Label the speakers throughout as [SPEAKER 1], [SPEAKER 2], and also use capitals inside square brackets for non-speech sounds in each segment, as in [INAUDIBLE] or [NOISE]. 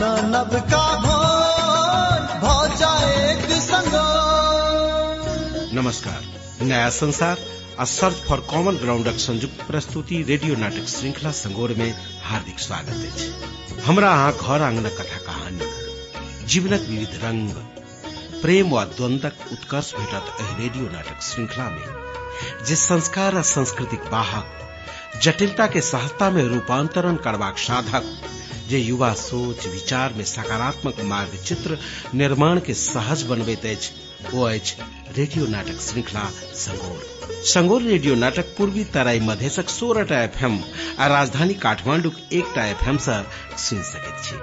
[SPEAKER 1] का भोर भो जाए एक
[SPEAKER 2] नमस्कार, नया संसार, आ सर्च फॉर कॉमन ग्राउंडक संयुक्त प्रस्तुति रेडियो नाटक श्रृंखला संगोर में हार्दिक स्वागत अछि। हमरा अहाँ घर आंगनक कथा कहानी जीवनक विविध रंग, प्रेम वा द्वंद्वक उत्कर्ष भेटत एहि रेडियो नाटक श्रृंखला में, जे संस्कार आ संस्कृतिक वाहक जटिलता के सहजता में रूपांतरण करबाक साधक जे युवा सोच, विचार में सकारात्मक मार्ग चित्र निर्माण के सहज बनबैत अछि, ओ रेडियो नाटक श्रृंखला संगोर। संगोर रेडियो नाटक पूर्वी तराई मधेशक सोलहटा एफएम आ राजधानी काठमांडूक एकटा एफएम सँ सुन सकैत छी।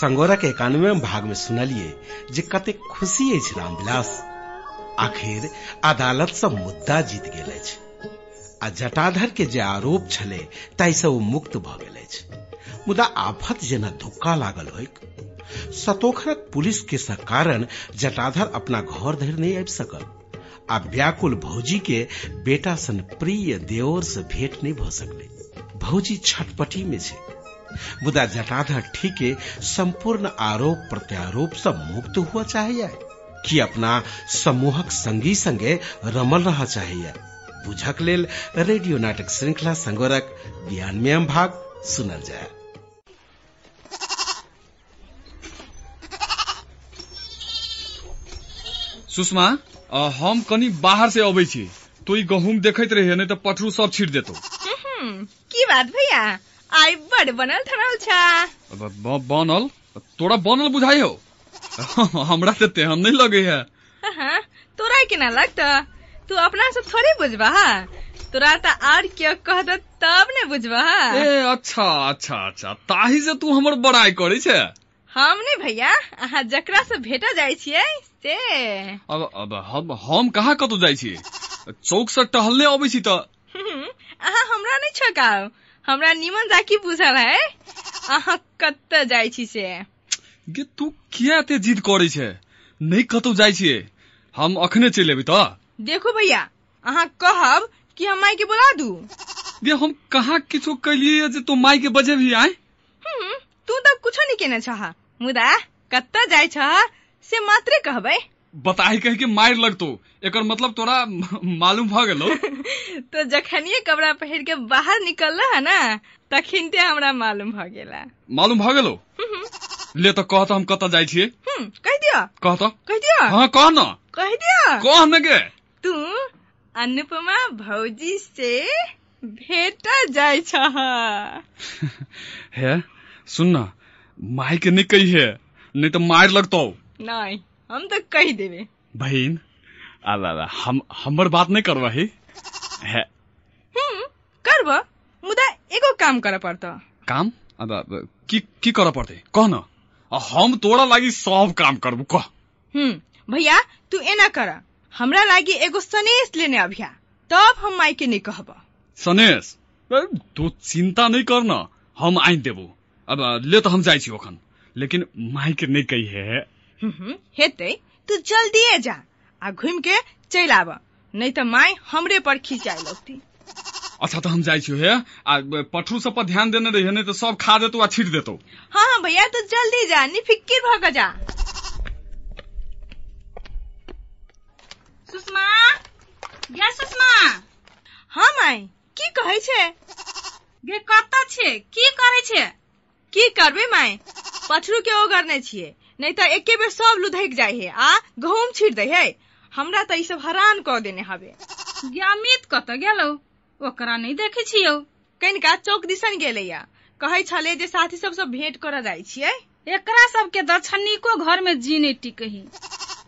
[SPEAKER 2] संगोरक एकानवे भाग में सुनलिए जे कतेक खुशी अछि रामविलास। आखिर अदालत सँ मुद्दा जीत गेल अछि। आ जटाधर के जे आरोप छले ताहिसँ ओ मुक्त भऽ गेल अछि। मुदा आफत जेना धुक्का लागल होइक, सतोखरक पुलिस के कारण जटाधर अपना घर धरि नहीं आबि सकल, आ व्याकुल भौजी के बेटा सन प्रिय देवर से भेंट नहीं भ सकले। भौजी छटपटी में छै। मुदा जटाधर ठीके संपूर्ण आरोप प्रत्यारोप से मुक्त हुआ चाहिए, कि अपना समूहक संगी संगे रमल रह चाहिए। बुझक लेल रेडियो नाटक श्रृंखला संगोरक बयानवे भाग सुनल जाय।
[SPEAKER 3] सुषमा हम कनी बाहर से अबै छी। तो ई गहूम देखैत रहिए नहीं तो पठरू सब छीट देतो।
[SPEAKER 4] हम्म, की बात भैया? आई बड़ बनल थरल छा।
[SPEAKER 3] बनल? तोरा बनल बुझाई हो [LAUGHS] हमरा ते तेहन नहीं लगे है
[SPEAKER 4] हाँ, तोरा के ना लगता? तू अपना से थोड़ी बुझबा? तोरा तो और क्यों कहत तब ने बुझबा
[SPEAKER 3] ए अच्छा अच्छा अच्छा ताही से तू हमर बड़ाई करे छे।
[SPEAKER 4] हम ने भैया अहाँ जकरा से भेटा जाय छियै से।
[SPEAKER 3] अब अब हम हम कहाँ कतौ जाइ छी? चौक से टहलने अबै छी त
[SPEAKER 4] हम्म, अहाँ हमरा नहीं छकाओ हमरा निमन जाकी बुझल है। अहाँ कत्त जाय छी से?
[SPEAKER 3] गे तू किया एते जिद करे छे? नहीं कतौ जाइ छिए हम अखने चलि एबै त
[SPEAKER 4] देखो भैया अहाँ कहब कि हम माई के बुला दू।
[SPEAKER 3] गे हम कहाँ किछो कलिए जे तू माई के बजे भी आए
[SPEAKER 4] हम्म, तू तो कुछो नहीं केने छह। मुदा कत्त जाय छह से मात्रे कहबै।
[SPEAKER 3] बताही कह के मार लगतो। एकर मतलब तोरा मालूम भ गेलो। [LAUGHS]
[SPEAKER 4] तो जखनिए कपड़ा पहिर के बाहर निकल है ना तखिनते हमरा मालूम भ गेला।
[SPEAKER 3] मालूम भ गेलो?
[SPEAKER 4] हम्म,
[SPEAKER 3] ले त कह त हम कत जाइ छिए
[SPEAKER 4] कह दिया
[SPEAKER 3] कह त
[SPEAKER 4] कह दिया
[SPEAKER 3] हाँ कह न।
[SPEAKER 4] कह दिया
[SPEAKER 3] कह न गे
[SPEAKER 4] तू अनुपमा भौजी से भेटा जाय छह। [LAUGHS]
[SPEAKER 3] हे सुन न माई के नहीं कही है नहीं तो मार लगतो।
[SPEAKER 4] नहीं हम तो कह देवे
[SPEAKER 3] बहन अला अला, हम हमर बात नहीं करवा ही। है।
[SPEAKER 4] हम्म करब मुदा एगो काम करे पड़ता।
[SPEAKER 3] काम? अब की की कर पड़ते? कह न हम तोरा लागी सब काम करबू कह।
[SPEAKER 4] हम्म भैया तू एना कर हमरा लागी एगो सनेस लेने अभिया तब हम माई के नहीं कहब।
[SPEAKER 3] सनेश ए, तू चिंता नहीं करना हम आइन देबू। अब ले तो हम जाइ छी ओखन। लेकिन माई के नहीं कही है
[SPEAKER 4] हम्म, हेतै। तू जल्दिए जा आ घूम के चल आब। नहीं तो माई हमरे पर खिंचाए लगती
[SPEAKER 3] अच्छा तो हम जाइ छी हे? आ पठरू सब पर ध्यान देने रहिए नहीं तो सब खा देतो आ छीट देतो।
[SPEAKER 4] हाँ भैया तू जल्दी जा निफिक्र भ के जा।
[SPEAKER 5] सुषमा? सुषमा?
[SPEAKER 4] हाँ माई। की कहै छै?
[SPEAKER 5] गे कतऽ छै की करै छै
[SPEAKER 4] की करबे माई? पछरू के ओगरने छियै नहीं तो एके बेर सब लुधैक जाय है आ गहूम छीट दे है। हमरा तो सब हरान कऽ देने हवे
[SPEAKER 5] गे अमित कतऽ गेलौ? ओकरा नहीं देखै छियौ।
[SPEAKER 4] कनिका चौक दिसन गेलैया। कहै छले जे साथी सब सब भेंट करऽ जाइ छियै।
[SPEAKER 5] एकरा सबके दक्षिणिको घर में जी नहीं टिकही।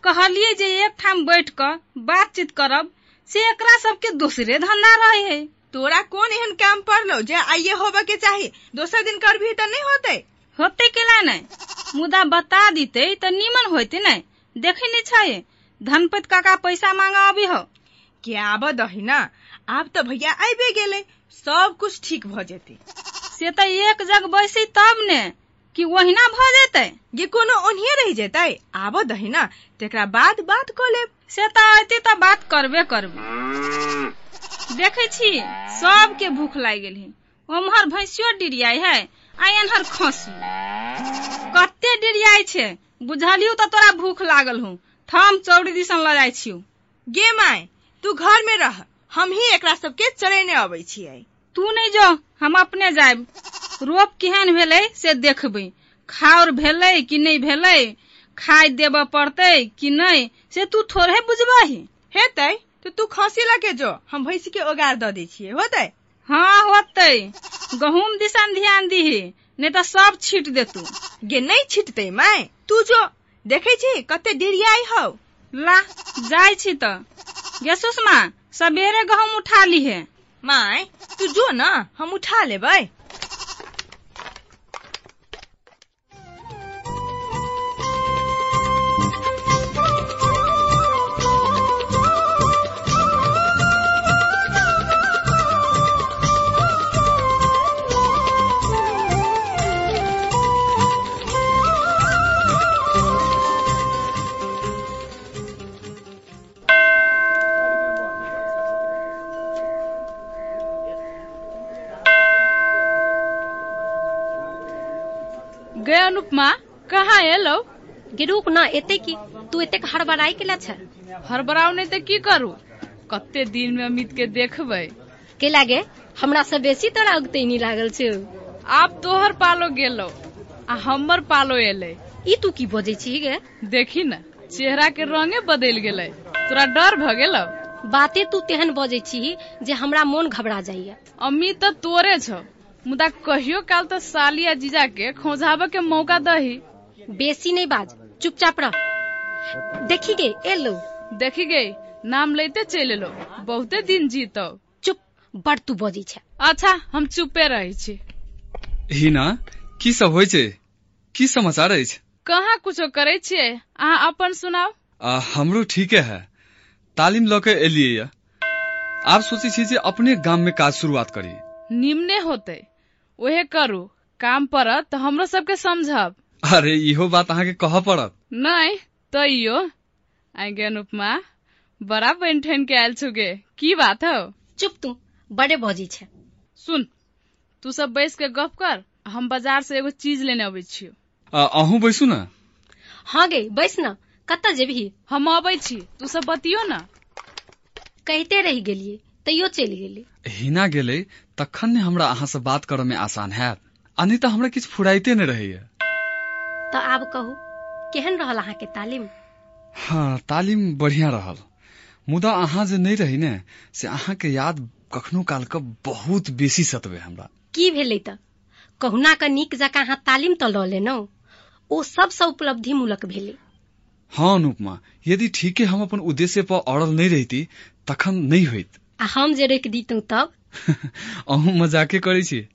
[SPEAKER 5] कहलिए जे एक ठाम बैठ कर बातचीत करब, से एकरा सबके दूसरे धंधा रहे है।
[SPEAKER 4] तोरा कोन एहन काम पड़लो जे आइये होबे के चाहिए दोसर दिन करभी तऽ नहीं होते।
[SPEAKER 5] होते केला नहीं मुदा बता दीते तो नीमन होते नहीं देखे नहीं छे। धनपत काका पैसा मांगा अभी हो।
[SPEAKER 4] के आब दही आब तऽ भैया आबे गेले। सब कुछ ठीक भ जेते।
[SPEAKER 5] से तो एक जग बैसी तब ने। कि वहीना भ जेते
[SPEAKER 4] ये कोनो ओनिये रह जेतै, आब दही ना तेकरा बाद बात कऽ लेब।
[SPEAKER 5] से तो अते तो बात करबे करबे। देखे छी, सबके भूख लाग गेल है। उम्हर भैंसियो डिरियाई है, आ एनहर खसी। कते डिरियाई छै, बुझलियौ तऽ तोरा भूख लागल हूँ। थम चौड़ी दिसन ल जाइ छियौ।
[SPEAKER 4] गे माय, तू घर में रह हम ही एकरा सबके चरेने अबै छियै।
[SPEAKER 5] तू नहीं जो, हम अपने जायब। रोप केहन भेलै से देखबै। खाउर भेलै कि नहीं भेलै खाय देबऽ पड़तै कि नहीं से तू थोड़े बुझबही।
[SPEAKER 4] हेतै? तो तू खसी लगे जो हम भैंसी के ओगार दऽ दै छियै होतै?
[SPEAKER 5] हाँ होतै। गहूम दिसन ध्यान दिही नहीं तऽ सब छीट देतू।
[SPEAKER 4] गे नहीं छिटतै माय। तू जो देखै छी कते डिरियाई हौ।
[SPEAKER 5] ला जाइ छी तऽ। गे सुषमा सबेरे गहूम उठा लीहे।
[SPEAKER 4] माय तू जो न हम उठा लेबै।
[SPEAKER 6] रुक न एते की तू एतेक हड़बड़ाई केला छ?
[SPEAKER 7] हड़बड़ाव नहीं ते की करू? कते दिन में अमित के देखबै।
[SPEAKER 6] के लागे? हमरा से बेसी तोरा उगतैनी लागल छ।
[SPEAKER 7] आब तोहर पालो गेलो आ हमर पालो एलै।
[SPEAKER 6] ई तू की बजे छी गे?
[SPEAKER 7] देखी न चेहरा के रंगे बदल गेलै। तोरा डर भ गेलौ?
[SPEAKER 6] बाते तू तेहन बजे छी जे हमरा मोन घबरा जाइया
[SPEAKER 7] अमित तऽ तोरे छौ मुदा कहियो काल तऽ साली आ जीजा के खोझाबे के मौका दही।
[SPEAKER 6] बेसी नहीं बाज। चुपचाप रह। देखी गे एलो
[SPEAKER 7] देखी गे नाम लेते चल एलो। बहुते दिन जीतौ।
[SPEAKER 6] चुप बड़ तू बजै छ।
[SPEAKER 7] अच्छा हम चुपे रहै छी।
[SPEAKER 3] हिना की सब होइ छै? की समाचार अछि?
[SPEAKER 7] कहाँ कुछो करे छियै? अहाँ अपन सुनाउ।
[SPEAKER 3] आ, हमरो ठीके है। तालीम लऽ के एलियै या। आब सोचै छी जे अपने गाम में काज शुरुआत करी
[SPEAKER 7] निम्ने होते। ओहे करू। काम पड़त तऽ हमरो सबके समझब।
[SPEAKER 3] अरे इहो बात अहाँके कहऽ पड़त।
[SPEAKER 7] नहीं तैयो आइ गे अनुपमा बड़ा बन ठन के आयल छुगे। की बात हौ?
[SPEAKER 6] चुप तू बड़े बजै छ।
[SPEAKER 7] सुन तू सब बैस के गप कर हम बाज़ार से एगो चीज़ लेने अबै छियो।
[SPEAKER 3] अहूँ बैसू न?
[SPEAKER 6] हाँ गे बैस न। कतऽ जेबही?
[SPEAKER 7] हम अबै छी तू सब बतियो न।
[SPEAKER 6] कहते रहि गेलियै तैयो चलि गेली
[SPEAKER 3] हिना गेलै तखन ने हमरा अहाँ से बात करे में आसान हैत। नहि तऽ हमरा किछु फुराइते नहि रहैया।
[SPEAKER 6] तऽ आब कहू केहन रहल अहाँके तालीम?
[SPEAKER 3] हाँ तालीम बढ़िया रहल। मुदा अहाँ जे नहि रही ने से अहाँके याद कखनो काल के बहुत बेसी सतबे हमरा।
[SPEAKER 6] की भेलै तऽ कहुना के नीक जकाँ अहाँ तालीम तऽ लऽ लेनौ। ओ सबसँ उपलब्धि मूलक भेलै।
[SPEAKER 3] हाँ अनुपमा यदि ठीके हम अपन उद्देश्य पर अड़ल नहीं रहती तखन नहीं होइत।
[SPEAKER 6] आ हम जे रोकि दितौं तब? [LAUGHS]
[SPEAKER 3] अहूँ मजाके करै छी।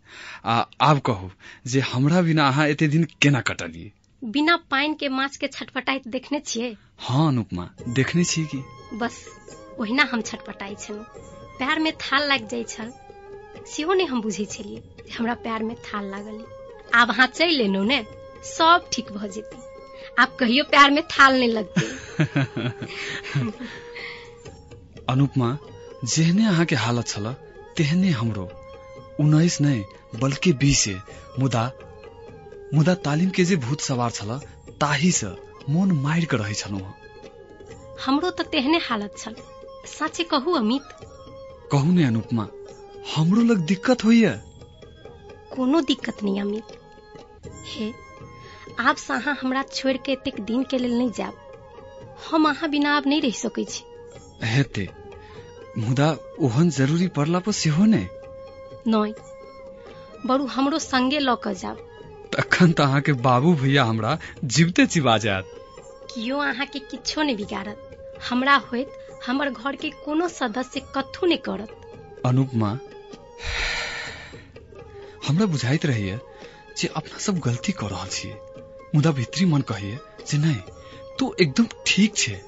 [SPEAKER 3] आ आब कहू जे हमरा बिना अहाँ एते दिन केना कटलियै?
[SPEAKER 6] बिना पानि के माछ के छटपटाइत देखने छियै?
[SPEAKER 3] हाँ अनुपमा देखने छी कि?
[SPEAKER 6] बस ओहिना हम छटपटाई छलहुँ। पैर में थाल लागि जाइ छल। सेहो नहि हम बुझै छलियै जे हमरा पैर में थाल लागल। आब अहाँ चलि एलहुँ ने सब ठीक भऽ जेतै। आब कहियो पैर में थाल नहि लगतै। [LAUGHS]
[SPEAKER 3] अनुपमा जेहने अहाँके हालत छल तेहने हमरो। उन्नाइस नहि बल्कि बीसे। मुदा मुदा तालीम के जे भूत सवार छल ताही से मोन मारि के रहै छलहुँ
[SPEAKER 6] हमरो तऽ तेहने हालत छल। साँचे कहू अमित?
[SPEAKER 3] कहू ने अनुपमा हमरो लग दिक्कत होइया
[SPEAKER 6] कोनो दिक्कत नहीं अमित। हे आब से अहाँ हमरा छोड़ि के एतेक दिन के लेल नहि जायब। हम अहाँ बिना आब नहि रहि सकै छी।
[SPEAKER 3] हेते मुदा ओहन ज़रूरी पड़ला पर सेहो ने?
[SPEAKER 6] नहि बरू हमरो संगे लऽ कऽ जायब।
[SPEAKER 3] तखन तऽ अहाँके बाबू भैया हमरा जीवते चिबा जायत।
[SPEAKER 6] कियो अहाँके किछो नहि बिगाड़त। हमरा होइत हमर घर के कोनो सदस्य कथू नहि करत।
[SPEAKER 3] अनुपमा हमरा बुझाइत रहैया जे अपना सब गलती कर रहल छियै मुदा भीतरी मन कहैया जे नहीं तू एकदम ठीक छे।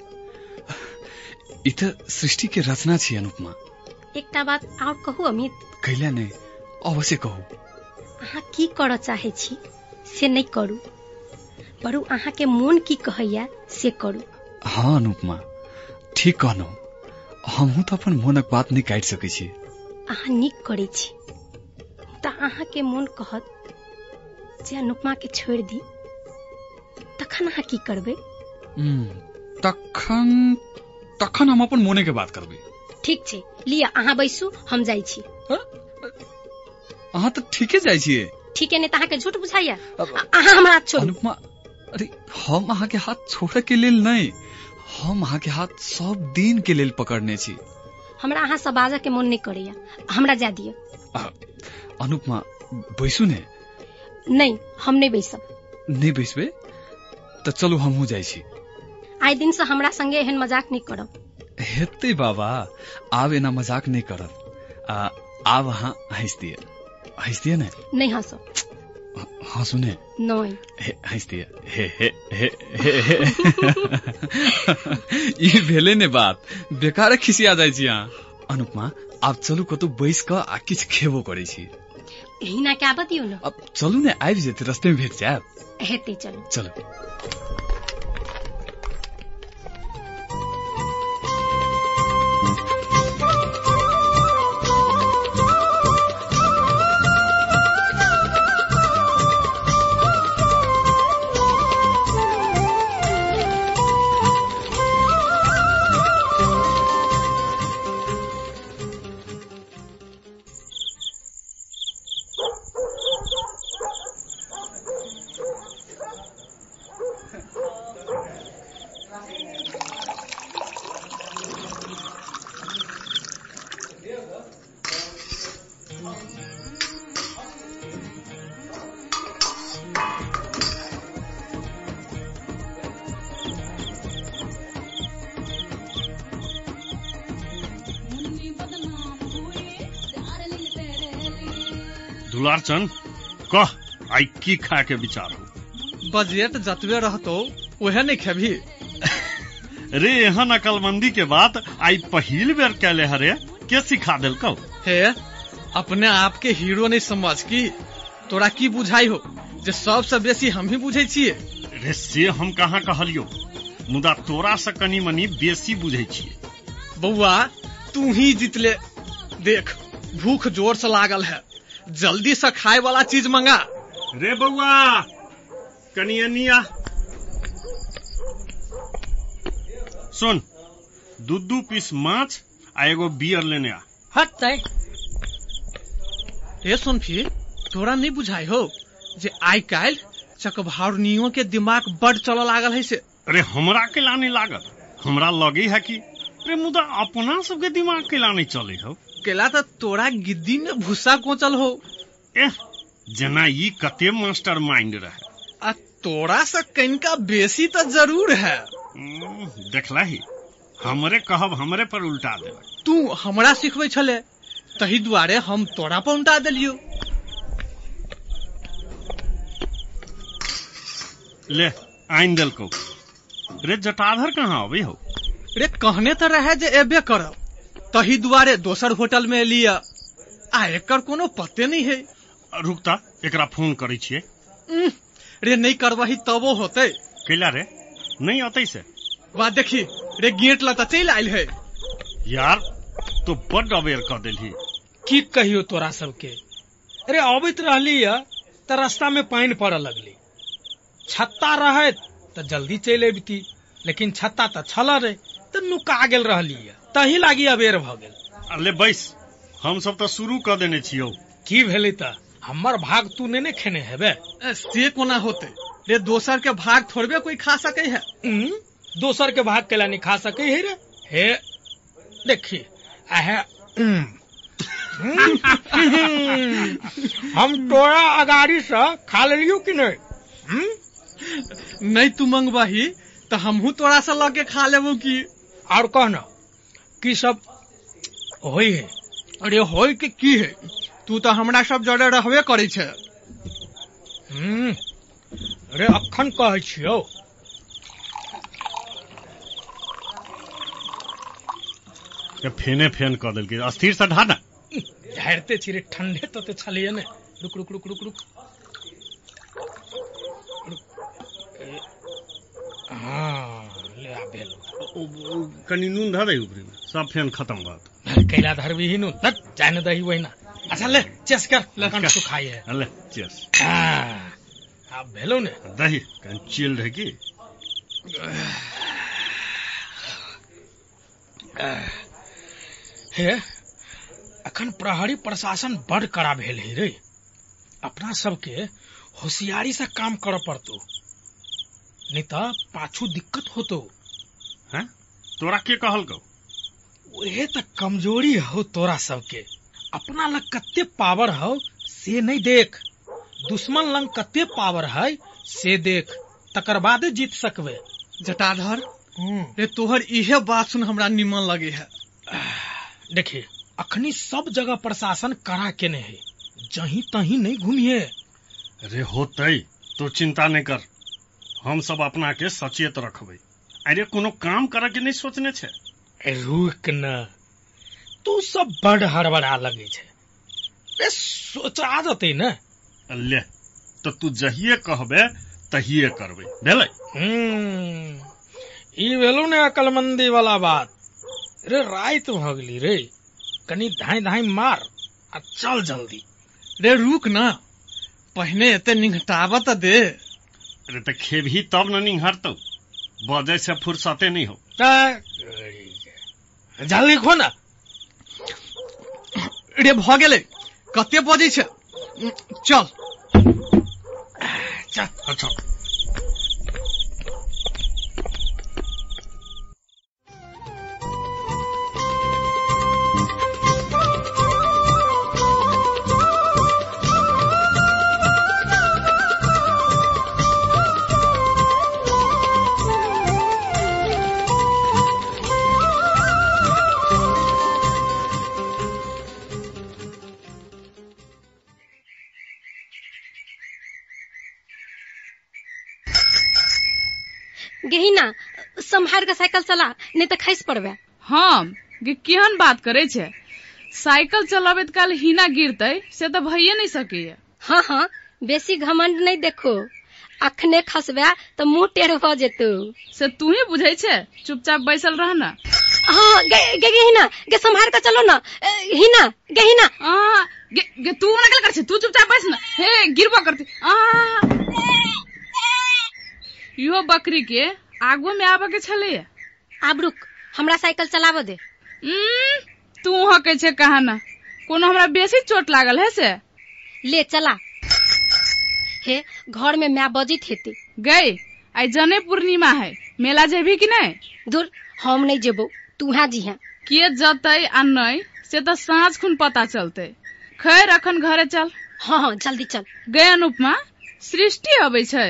[SPEAKER 3] ई तऽ सृष्टि के रचना छी अनुपमा
[SPEAKER 6] एकटा बात आओर कहू अमित।
[SPEAKER 3] कैला नहि अवश्य कहू।
[SPEAKER 6] अहाँ की करऽ चाहे छी? से नहि करू। बरू अहाँके मोन की कहैया से करू।
[SPEAKER 3] हाँ अनुपमा ठीक कहलहुँ। हमहूँ तऽ अपन मोनक बात नहि काटि सकै छी।
[SPEAKER 6] अहाँ नीक करै छी। तऽ अहाँके मोन कहत जे अनुपमा के छोड़ दी। तखन अहाँ की करबै?
[SPEAKER 3] तखन तखन हम अपन मोने के बात करबै।
[SPEAKER 6] ठीक छै लिअ अहाँ बैसू हम जाइ छी।
[SPEAKER 3] अहाँ तऽ ठीके जाइ छियै
[SPEAKER 6] ठीक नहि तऽ अहाँके झूठ बुझाइया अहाँ हमरा हाथ छोड़ू
[SPEAKER 3] अनुपमा अरे हम अहाँके हाथ छोड़े के लेल नहि हम अहाँके हाथ सब दिन के लेल पकड़ने छी
[SPEAKER 6] हमरा अहाँ सब बाजऽ के मोन नहि करैया। हमरा जा दिअ
[SPEAKER 3] आ, अनुपमा बैसू ने?
[SPEAKER 6] नहि हम नहि बैसब।
[SPEAKER 3] नहि बैसबै? तऽ चलू हमहूँ जाइ छी
[SPEAKER 6] आइ दिन से हमरा संगे एहन मजाक नहि करब।
[SPEAKER 3] हेतै बाबा आब एना मजाक नहि करब। आब अहाँ हँस दिए हँस दिए ने
[SPEAKER 6] नहि हँसब
[SPEAKER 3] हँसू ने
[SPEAKER 6] नहि
[SPEAKER 3] हँस दिए हे हे हे हे हे ई भेले ने बात बेकार खिसिया जाइ छी अहाँ अनुपमा आब चलू कतौ बैस कऽ आ किछु खेबो करै छी
[SPEAKER 6] एहिना के आबऽ दियौ ने
[SPEAKER 3] अब चलू ने आबि जेतै रस्ते में भेट जायब
[SPEAKER 6] हेतै चलू
[SPEAKER 3] चलू
[SPEAKER 8] दुलारचंद कह आई की खा के विचार हो
[SPEAKER 9] बजट जतबे रहतो उहे नहीं खेबी [LAUGHS]
[SPEAKER 8] रे एहन अकलमंदी के बात आई पहिल बेर कैले हरे। के सिखा देलकौ?
[SPEAKER 9] हे अपने आप के हीरो नहीं समझ की तोरा की बुझाई हो? जे सबसे बेसी हम ही बुझे छिए
[SPEAKER 8] रे से हम कहाँ कहलियो? मुदा तोरा से कनी मनी बेसी बुझै छियै।
[SPEAKER 9] बउआ तू ही जीतले। देख भूख जोर से लागल है। जल्दी से खाए वाला चीज़ मंगा।
[SPEAKER 8] रे बउआ कनी अनिया सुन दू दू पीस माछ आ एगो बियर लेने आ।
[SPEAKER 9] हट तय ए सुन फिर तोरा नहीं बुझाई हो जे आइ काल्हि चकभावनियों के दिमाग बड चल लागल है से?
[SPEAKER 8] अरे हमरा के लाने लागत। हमरा लगे है कि रे मुदा अपना सबके दिमाग के लाने चले हो।
[SPEAKER 9] केला तो तोरा गिद्दी में भूसा कोचल हो।
[SPEAKER 8] एह जेना ई कते मास्टर माइंड रहे।
[SPEAKER 9] आ तोरा से कनिका बेसी तो ज़रूर है।
[SPEAKER 8] देखला ही। हमरे कहब हमरे पर उल्टा देलक
[SPEAKER 9] तू हमरा सिखबै छले तही दुआरे हम तोरा पर उल्टा देलियो।
[SPEAKER 8] ले आइन देलकौ। रे जटाधर कहाँ अबे हो?
[SPEAKER 9] रे कहने तो रहे जे एबे करब। तही दुआरे दोसर होटल में लिया। आ एकर कोनो पते नहीं है।
[SPEAKER 8] रुकता एकरा फ़ोन करे
[SPEAKER 9] उह, रे नहीं करबही तबो होते।
[SPEAKER 8] कैला रे? नहीं अतै से?
[SPEAKER 9] वा देखी रे गेट लता चल आयल है।
[SPEAKER 8] यार तो बड अवेयर कर देलही।
[SPEAKER 10] की कहियो तोरा सबके? अरे अबैत रहली है त रास्ता में पानी पड़े लगली। छत्ता रहे त जल्दी चल अबती। लेकिन छत्ता त छल रे त नुका गेल रहली है तही लागी अबेर भ गेल।
[SPEAKER 8] अले बैस हम सब तो शुरू कर देने छियौ।
[SPEAKER 10] की भेलै त हमर भाग तू ने ने खेने हेबे?
[SPEAKER 9] ए, से कोना होते? रे दोसर के भाग थोड़बे कोई खा सके है?
[SPEAKER 10] दोसर के भाग केला नहीं खा सके है रे? हे देखी आहे [LAUGHS] हम तोरा अगाड़ी से खा लेलियो कि नहीं?
[SPEAKER 9] नहीं तू मंगवाही तो हमहू तोरा से लगे खा लेबो की?
[SPEAKER 10] और कहना। की सब होई है।
[SPEAKER 9] अरे होय के की है? तू तो हमरा सब जड़े रहबे करे छे।
[SPEAKER 10] हम्म, रे अखन कहै छियौ।
[SPEAKER 8] फेने फेन कर देलकै। अस्थिर से ढाना
[SPEAKER 10] झाड़ते छी रे ठंडे तो ते छलिए ने। रुक रुक रुक रुक रुक। हाँ ले आ भेल।
[SPEAKER 8] कनी नून धऽ दे ऊपरी में। सब फेन खत्म बात [LAUGHS]
[SPEAKER 10] कैला धरबी ही नु तक जाने दही वही ना। अच्छा ले चेस कर लखन सुखाई है।
[SPEAKER 8] अले चेस।
[SPEAKER 10] हाँ, आब भेलौ ने?
[SPEAKER 8] दही कनि चिल रहे की?
[SPEAKER 10] हे अखन प्रहरी प्रशासन बड़ कड़ा भेल है रे। अपना सबके होशियारी से काम कर पड़तो। नहीं तो पाछू दिक्कत होतो।
[SPEAKER 8] हैं? तोरा के कहल गौ
[SPEAKER 10] उहे त कमज़ोरी हो तोरा सबके। अपना लग कते पावर हो से नहीं देख। दुश्मन लंग कते पावर है से देख। तकर बादे जीत सकबे।
[SPEAKER 9] जटाधर रे तोहर इहे बात सुन हमरा निमन लगे है।
[SPEAKER 10] देखिए अखनी सब जगह प्रशासन कड़ा केने है। जहीं तहीं नहीं घूमिए।
[SPEAKER 8] रे होतै तो चिंता नहीं कर। हम सब अपना के सचेत रखबै। अरे कोनो काम करे के नहीं सोचने छे।
[SPEAKER 10] रुक न। तू सब बड़ हड़बड़ा लगे छे। बे सोचा जते न।
[SPEAKER 8] ले तो तू जहिए कहबे तहिए करबै भेलै?
[SPEAKER 10] हम्म ई भेलू ने अकलमंदी वाला बात। रे रात भ गेली रे। कनी धाई धाई मार आ चल जल्दी।
[SPEAKER 9] रे रुक न। पहिने एते निघटाब त दे।
[SPEAKER 8] अरे तो खेबही तब न निहरतौ बजे से फुर्सते नहीं हो।
[SPEAKER 10] जल्दी खो न
[SPEAKER 9] रे भ गेलै। कते बजै छै? चल
[SPEAKER 10] चल।
[SPEAKER 8] अच्छा।
[SPEAKER 6] साइकिल चला नहीं तो खैस पड़बे
[SPEAKER 7] हम गे केहन बात करे छे? साइकिल चलाबैत काल हिना गिरतै से तऽ भइए नहीं सकैया
[SPEAKER 6] हाँ हाँ बेसी घमंड नहीं देखो। अखने खसबे तो मुँह टेढ़ भ जेतौ।
[SPEAKER 7] से तू ही बुझै छे? चुपचाप बैसल रह न।
[SPEAKER 6] हाँ गे गे हिना गे संभार के चलो ना। हिना गे हिना।
[SPEAKER 7] आ, गे, गे तू नकल कर छे तू चुपचाप बैस न। हे गिरबा करती। आ यो बकरी के आगो में आबे के छले
[SPEAKER 6] आब रुक हमरा साइकिल चलाब दे।
[SPEAKER 7] तू हके छे कहा ना कोनो हमरा बेसी चोट लागल है से?
[SPEAKER 6] ले चला। हे घर में मैं बजित हेती।
[SPEAKER 7] गई आई जने पूर्णिमा है। मेला जेबी कि नहीं
[SPEAKER 6] दूर हम नहीं जेबो तू हाँ जी हाँ।
[SPEAKER 7] के जतै आ नहीं से तो साँझ खुन पता चलते। खैर अखन घरे चल।
[SPEAKER 6] हाँ हाँ जल्दी चल।
[SPEAKER 7] गए अनुपमा सृष्टि अबै छै।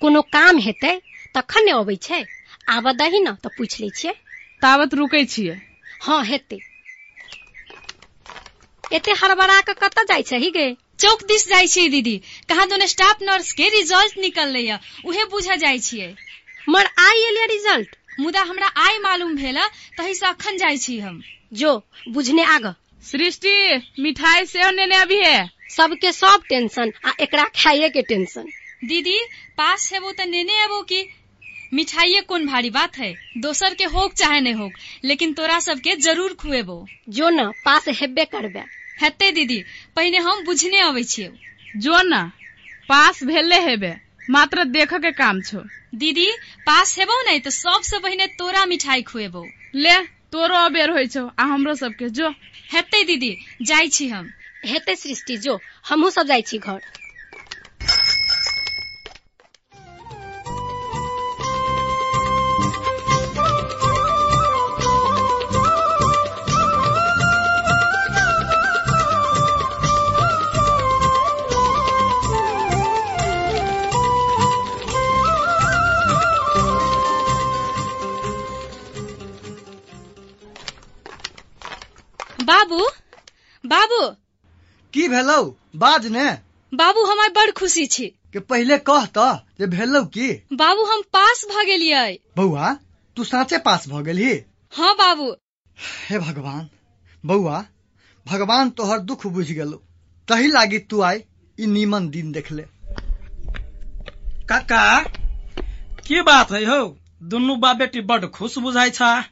[SPEAKER 6] कोनो काम हेतै तखन ने अबै छै। आब दही न तऽ पूछ लै छियै।
[SPEAKER 7] तावत रुकै छियै।
[SPEAKER 6] हाँ हेतै। एते हड़बड़ा के कतऽ जाइ छही गे
[SPEAKER 11] चौक दिस जाइ छियै दीदी। कहाँ दोन स्टाफ नर्स के रिजल्ट निकललै या उहे बुझा जाइ छियै।
[SPEAKER 6] मर आइ एलिया रिजल्ट
[SPEAKER 11] मुदा हमरा आइ मालूम भेला तही से अखन जाइ छी हम।
[SPEAKER 6] जो बुझने आग।
[SPEAKER 7] सृष्टि मिठाई सेहो नेने अभी है।
[SPEAKER 6] सबके सब टेंशन आ एकरा के टेंशन
[SPEAKER 11] दीदी पास हेबो त नेने एबो की? मिठाइये कोन भारी बात है। दोसर के होक चाहे नहीं होक लेकिन तोरा सबके जरूर खुएबो
[SPEAKER 6] जो न पास हेबे करबे।
[SPEAKER 11] हेते दीदी पहिने हम बुझने अबै छियै।
[SPEAKER 7] जो न पास भेले हेबे मात्र देख के काम छो।
[SPEAKER 11] दीदी पास हेबो नहीं तो सबसे पहिने तोरा मिठाई खुएबो
[SPEAKER 7] ले तोरो अबेर होइ छौ आ हमरो सबके जो।
[SPEAKER 11] हेते दीदी जाइ छी हम।
[SPEAKER 6] हेतै सृष्टि जो हमहूँ सब जाइ छी घर।
[SPEAKER 11] बाबू? बाबू?
[SPEAKER 1] की भेलौ? बाज ने।
[SPEAKER 11] बाबू हमार बड़ खुशी छी।
[SPEAKER 1] कि पहिले कह तऽ जे भेलौ की?
[SPEAKER 11] बाबू हम पास भ गेलियै।
[SPEAKER 1] बौआ तू साँचे पास भऽ गेलही?
[SPEAKER 11] हाँ बाबू।
[SPEAKER 1] हे भगवान बौआ भगवान तोहर दुख बुझि गेलौ। तही लागी तू आइ ई नीमन दिन देखले।
[SPEAKER 10] काका की बात है हो दुनू बाप बेटी बड़ खुश बुझाइ छा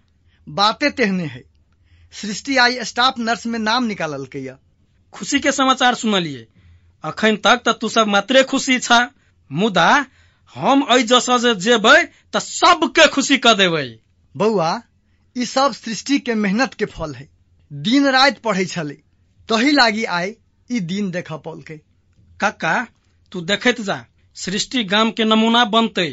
[SPEAKER 1] बाते तेहने है। सृष्टि आई स्टाफ नर्स में नाम निकाललकै या।
[SPEAKER 10] खुशी के समाचार सुनलिए। अखन तक त तू सब मात्रे खुशी छा।
[SPEAKER 12] मुदा हम एहि जैसा जे जेबै तऽ सबके खुशी कऽ देबै।
[SPEAKER 1] बौआ ई सब सृष्टि के मेहनत के फल है। दिन राति पढ़ै छले। तही लागी आइ ई दिन देख पौलके।
[SPEAKER 12] काका तू देखैत जा। सृष्टि गाम के नमूना बनतै।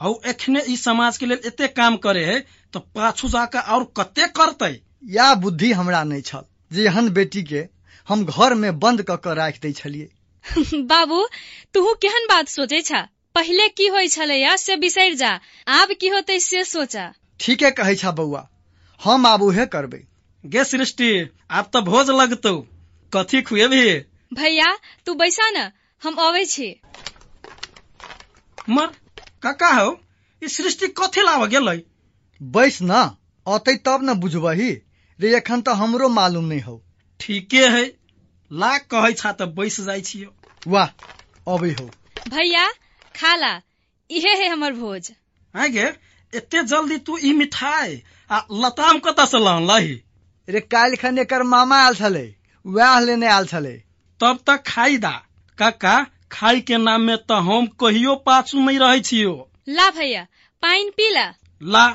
[SPEAKER 12] हौ एखने ई समाज के लेल एते काम करे है तऽ पाछू जाके और कते करतै?
[SPEAKER 1] या बुद्धि हमरा नहि छल। जे एहन बेटी के हम घर में बंद क के राखि दै छलियै। [LAUGHS]
[SPEAKER 11] बाबू तूहू केहन बात सोचे छा पहिले की होइ छलैया से बिसरि जा आब की होतै से सोचा।
[SPEAKER 1] ठीके कहै छा बौआ हम आब उहे करबै।
[SPEAKER 12] गे सृष्टि आब तऽ भोज लगतौ। कथी खुएबही?
[SPEAKER 11] भैया तू बैसा न हम अबै छी।
[SPEAKER 12] मर काका हौ ई सृष्टि कथी लाव गेलै?
[SPEAKER 1] बैस न अतै तब न बुझबही। रे एखन तऽ हमरो मालूम नहि हौ।
[SPEAKER 12] ठीके है। ला कहै छा तऽ बैस जाइ छियौ।
[SPEAKER 1] वाह अबै हौ।
[SPEAKER 11] भैया खाला इहे है हमर भोज।
[SPEAKER 12] आँ गे एते जल्दी तू ई मिठाई आ लताम कतऽ से लही
[SPEAKER 1] रे काल्हि खन एकर मामा आयल छलै वएह लेने आयल छलै।
[SPEAKER 12] तब तक खाई दा काका खाई के नाम में तऽ हम कहियो पाछू नहीं रहे छियो।
[SPEAKER 11] ला भैया पाइन पीला
[SPEAKER 12] ला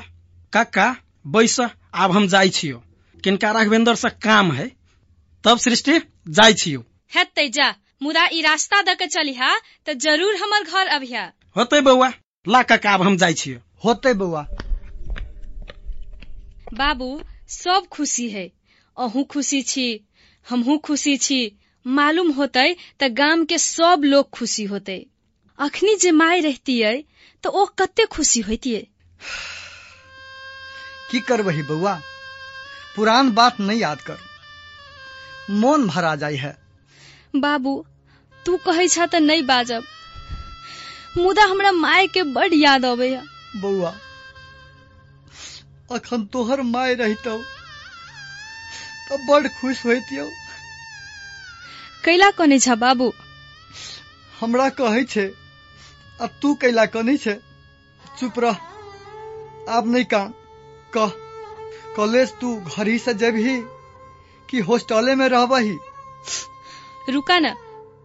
[SPEAKER 12] काका बैस आब हम जाइ छियो। किनका राघवेंद्र से काम है? तब सृष्टि जाइ छियो।
[SPEAKER 11] हेतै जा मुदा ई रास्ता द के चलिहा तऽ ज़रूर हमर घर अभिया
[SPEAKER 12] होतै बौआ ला काका आब हम जाइ छियो।
[SPEAKER 1] होतै बौआ।
[SPEAKER 11] बाबू सब खुशी है। अहूँ खुशी छी हमहू खुशी छी। मालूम होतै तऽ गाम के सब लोग खुशी होतै। अखनी जे माय रहतियै तऽ ओ कते खुशी होतियै
[SPEAKER 1] की करबही बौआ? पुरान बात नहीं याद कर। मोन भरा जाय है।
[SPEAKER 11] बाबू तू कहै छ तऽ नहीं बाजब। मुदा हमरा माय के बड़ याद अबैया।
[SPEAKER 1] बौआ अखन तोहर माय रहितौ तऽ बड़ खुश होइतियौ।
[SPEAKER 11] कैला कने छ बाबू?
[SPEAKER 1] हमरा कहै छै अब तू कैला कने छै? चुप रह आब नहीं काम कह। कॉलेज तू घर ही से जेबही कि हॉस्टले में रहबही
[SPEAKER 11] रुका न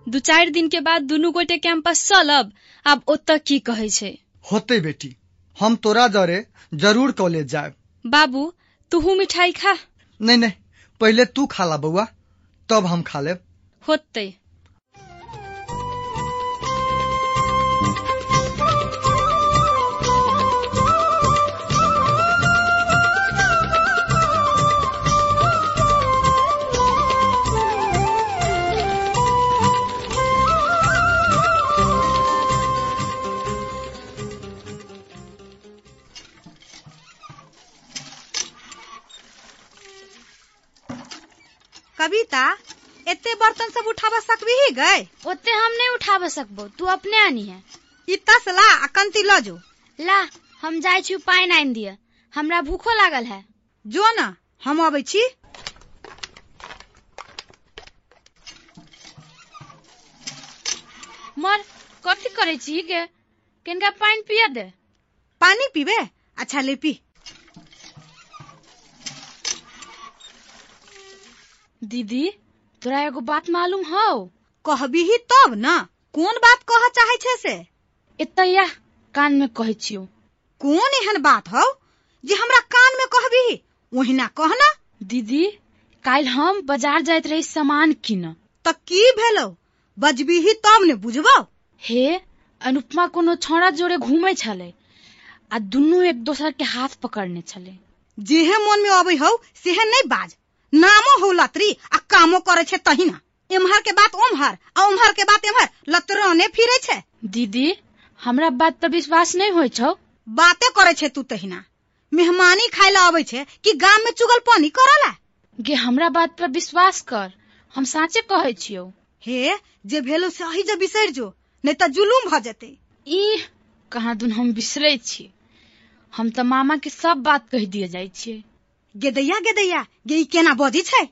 [SPEAKER 11] दू चारि दिन के बाद दुनू गोटे कैंपस चलब आब ओतऽ की कहै छै?
[SPEAKER 1] होते बेटी हम तोरा जरे जरूर कॉलेज जाए
[SPEAKER 11] बाबू तूहू मिठाई खा?
[SPEAKER 1] नहीं नहीं पहले तू खाला बउआ तब हम खा लेब।
[SPEAKER 11] होते।
[SPEAKER 13] कविता एते बर्तन सब उठाबा सकबी ही गए?
[SPEAKER 14] ओते हम नहीं उठाब सकबो तू अपने आनी है।
[SPEAKER 13] ई तसला आ कंती ल जो।
[SPEAKER 14] ला हम जाय छी पाइन आनि दिय हमरा भूखो लागल है।
[SPEAKER 13] जो न हम अबै छी।
[SPEAKER 14] मर कथी करे छी गे? किनका पाइन पिया दे?
[SPEAKER 13] पानी पीबे? अच्छा ले पी।
[SPEAKER 14] दीदी तोरा एगो बात मालूम हौ?
[SPEAKER 13] कहबी ही तब न। कौन बात कह चाहे छे से?
[SPEAKER 14] एतऽ या कान में कहै छियौ।
[SPEAKER 13] कोन एहन बात हौ जे हमरा कान में कहबी ओहिना कहना
[SPEAKER 14] दीदी काल्हि हम बाज़ार जाइत रही सामान कीन।
[SPEAKER 13] त की भेलौ? बजबी ही तब ने बुझबौ?
[SPEAKER 14] हे अनुपमा कोनो छौड़ा जोड़े घूमे छले आ दुनू एक दोसर के हाथ पकड़ने छले।
[SPEAKER 13] जेहे मन में अबै हौ सेहे नहीं बाज। नामो हौ लतरी आ कामो करे छे तहिना। एम्हर के बात ओम्हर आ ओम्हर के बात एम्हर। लतरने फिरे छे।
[SPEAKER 14] दीदी हमरा बात पर विश्वास नहीं होइ छौ।
[SPEAKER 13] बाते करे छे तू तहिना। मेहमानी खाए ला अबै छे कि गाम में चुगल पानी करला
[SPEAKER 14] गे हमरा बात पर विश्वास कर। हम साँचे कहै छियौ।
[SPEAKER 13] हे जे भेलो से अही जे बिसरि जो नहीं त जुलूम भ जेते।
[SPEAKER 14] ई कहाँ दुन हम बिसरै छी। हम तऽ मामा के सब बात कह दिए जाइ छियै।
[SPEAKER 13] गेदैया गेदैया गे ई केना बजी छै?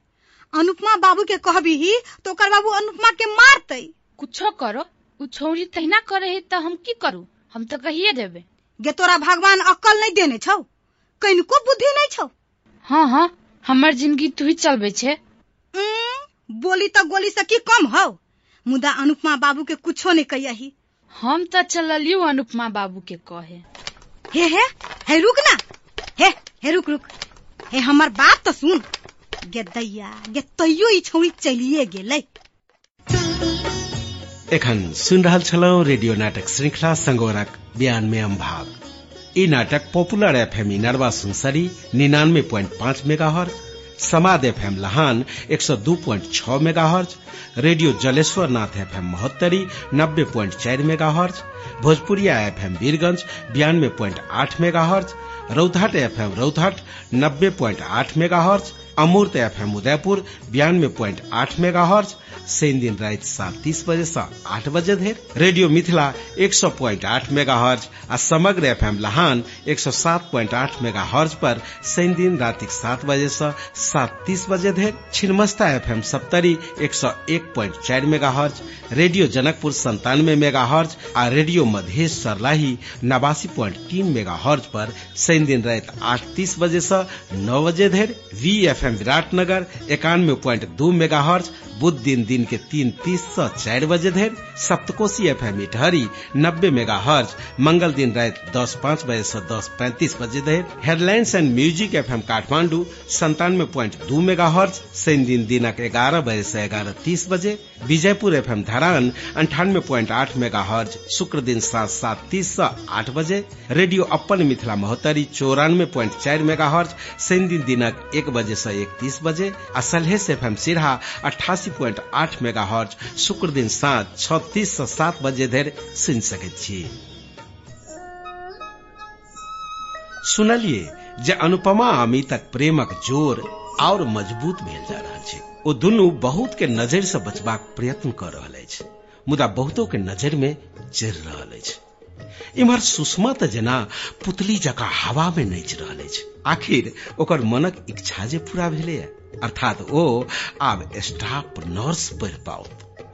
[SPEAKER 13] अनुपमा बाबू के कहबी ही तो ओकर बाबू अनुपमा के मारतै।
[SPEAKER 14] कुछो करो उ छौरी तहिना करे है त हम की करू? हम तो कहिए देबे।
[SPEAKER 13] गे तोरा भगवान अक्ल नहीं देने छौ? कनिको बुद्धि नहीं छौ?
[SPEAKER 14] हाँ हाँ हमर ज़िंदगी तू ही चलबे छे।
[SPEAKER 13] बोली तो गोली से की कम हौ? मुदा अनुपमा बाबू के कुछो नहीं कहियही
[SPEAKER 14] हम तो चललियो अनुपमा बाबू के कहे।
[SPEAKER 4] हे हे हे रुक ना। हे हे रुक रुक। हे हमर बात तो सुन। गे दैया गे ई छौरी चलिए गेलै।
[SPEAKER 2] एखन सुन रहल छलौं रेडियो नाटक श्रृंखला संगोरक बयानवे भाग। ई नाटक पॉपुलर एफएम इनरवा सुनसरी निन्यानवे प्वाइंट पाँच मेगा समाद एफ़ एम लहान एक सौ दो प्वाइंट छह mega radio Jaleshwar Nath F M Mahottari नब्बे प्वाइंट चार mega Bhojpuriya F M Birgunj बयानबे point आठ मेगा रौतहट एफएम रौतहट, नब्बे प्वाइंट आठ मेगा अमूर्त एफ़ एम उदयपुर, बयानवे प्वाइंट आठ मेगा शनि दिन रात सात तीस बजे से आठ बजे धरि, रेडियो मिथिला एक सौ प्वाइंट आठ मेगा हर्ज आ समग्र एफ़ एम लहान एक सौ सात प्वाइंट आठ मेगा हर्ज पर शनि दिन राति सात बजे से सात तीस बजे धरि, छिन्मस्ता एफ़ एम सप्तरी एक सौ एक प्वाइंट चार मेगा हर्ज रेडियो जनकपुर संतानवे मेगा हर्ज आ रेडियो मधेश सरलाही नवासी प्वाइंट तीन मेगा हर्ज पर शनि दिन रात आठ तीस बजे से नौ बजे धरि वी एफ़ एम विराटनगर इक्यानवे प्वाइंट दू मेगा हर्ज बुध दिन दिन के तीन तीस से चार बजे धरि, सप्तकोशी एफ़ एम इटहरी, नब्बे मेगा हर्ज मंगल दिन रात दस पाँच बजे से दस पैंतीस बजे धरि, headlines and music F M Kathmandu संतानवे प्वाइंट दू मेगा हर्ज शनि दिन दिनक ग्यारह बजे से ग्यारह तीस बजे, विजयपुर एफ़ एम धरान, अंठानवे प्वाइंट आठ मेगा हर्ज शुक्र दिन सात सात तीस से आठ बजे, रेडियो अपन मिथिला महोत्तरी चौरानवे प्वाइंट चार मेगा हर्ज शनि दिन दिनक एक बजे से एक तीस बजे आ सलहेस एफ़ एम सिरहा अठासी प्वाइंट आठ मेगा हर्ज शुक्र दिन साँझ छत्तीस से सात बजे धरि सुनि सकैत सुनलिए जे अनुपमा अमितक प्रेमक ज़ोर और मज़बूत भेल जा रहल छै। ओ दुनू बहुत के नज़र से बचबाक प्रयत्न कर रहल अछि, मुदा बहुतो के नज़र में जरि रहल अछि। इम्हर सुषमा त जेना पुतली जकाँ हवा में नाचि रहल आखिर ओकर मनक इच्छा जे पूरा भेलै अर्थात ओ आब स्टाफ नर्स पढ़ि पाओ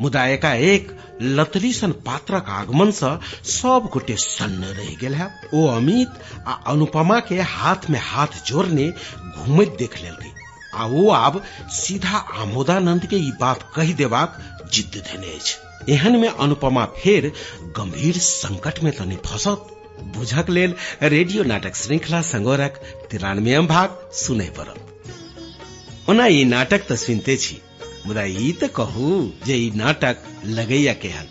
[SPEAKER 2] मुदा एकाएक लतरी सन पात्रक आगमन से सब गोटे सन्न रह गेल है। ओ अमित आ अनुपमा के हाथ में हाथ जोड़ने घूमत देख लेलकै। आ ओ आब सीधा आमोदानंद के ई बात कहि देबाक जिद्द धने अछि। एहन में अनुपमा फेर गंभीर संकट में तनी फंसत। बुझक लेल रेडियो नाटक श्रृंखला संगोरक तिरानवे भाग सुनै पड़त। ओना नाटक तऽ सुनते मुदा तऽ कहू जे नाटक लगैया केहन।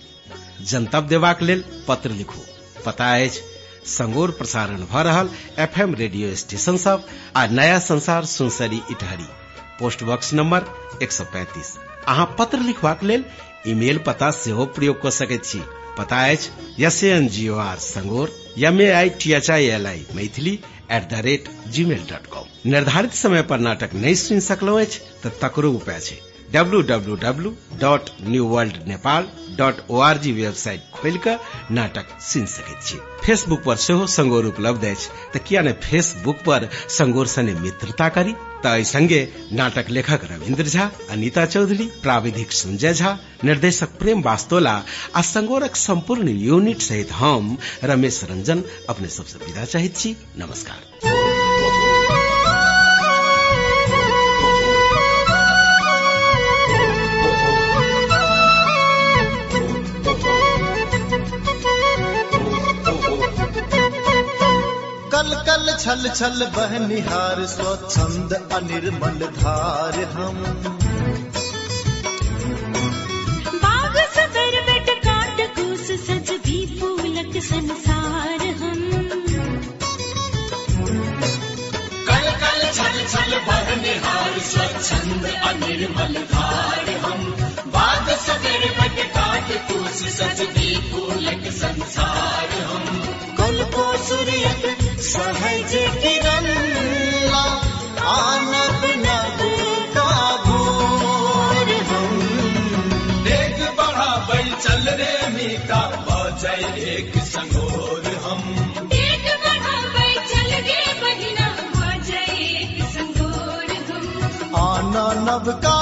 [SPEAKER 2] जनतब देबाक लेल पत्र लिखू। पता अछि, संगोर प्रसारण भ रहल एफएम रेडियो स्टेशन सब आ नया संसार Sunsari Itahari. Post box number 135 अहाँ पत्र लिखबाक लेल ईमेल पता सेहो प्रयोग कर सकैत छी। पता है S N G O R, संगोर, M A I T H I L I, Maithili at the rate G mail dot com निर्धारित समय पर नाटक नहीं सुन सकलहुँ अछि, तऽ तकरो उपाय छै। www.newworldnepal.org वेबसाइट खोलि कऽ नाटक सुनि सकैत फेसबुक पर सेहो संगोर उपलब्ध अछि। तऽ किया ने फेसबुक पर संगोर सने मित्रता करी? तऽ संगे नाटक लेखक रविन्द्र झा, अनिता चौधरी, प्राविधिक संजय झा, निर्देशक प्रेम वास्तोला आ संगोरक संपूर्ण यूनिट सहित हम, रमेश रंजन, अपने सबसे विदा चाहैत छी। नमस्कार।
[SPEAKER 15] कल कल छल छल बहनिहार स्वच्छंद अनिर्मल धार हम।
[SPEAKER 16] बाग सबर बेट काट कूस सज भी फूलक संसार हम।
[SPEAKER 17] कल कल छल छल बहनिहार स्वच्छंद अनिर्मल धार हम। बाग सबर बेट काट कूस सज भी फूलक संसार हम।
[SPEAKER 15] कल को सूर्यक सहज किरण आनब नभ का भोर हम।
[SPEAKER 17] चल रे मीका एक संगोर हम।
[SPEAKER 16] एक बढ़ाबै चल बहिना भजै एक संगोर हम।
[SPEAKER 15] आना नभ का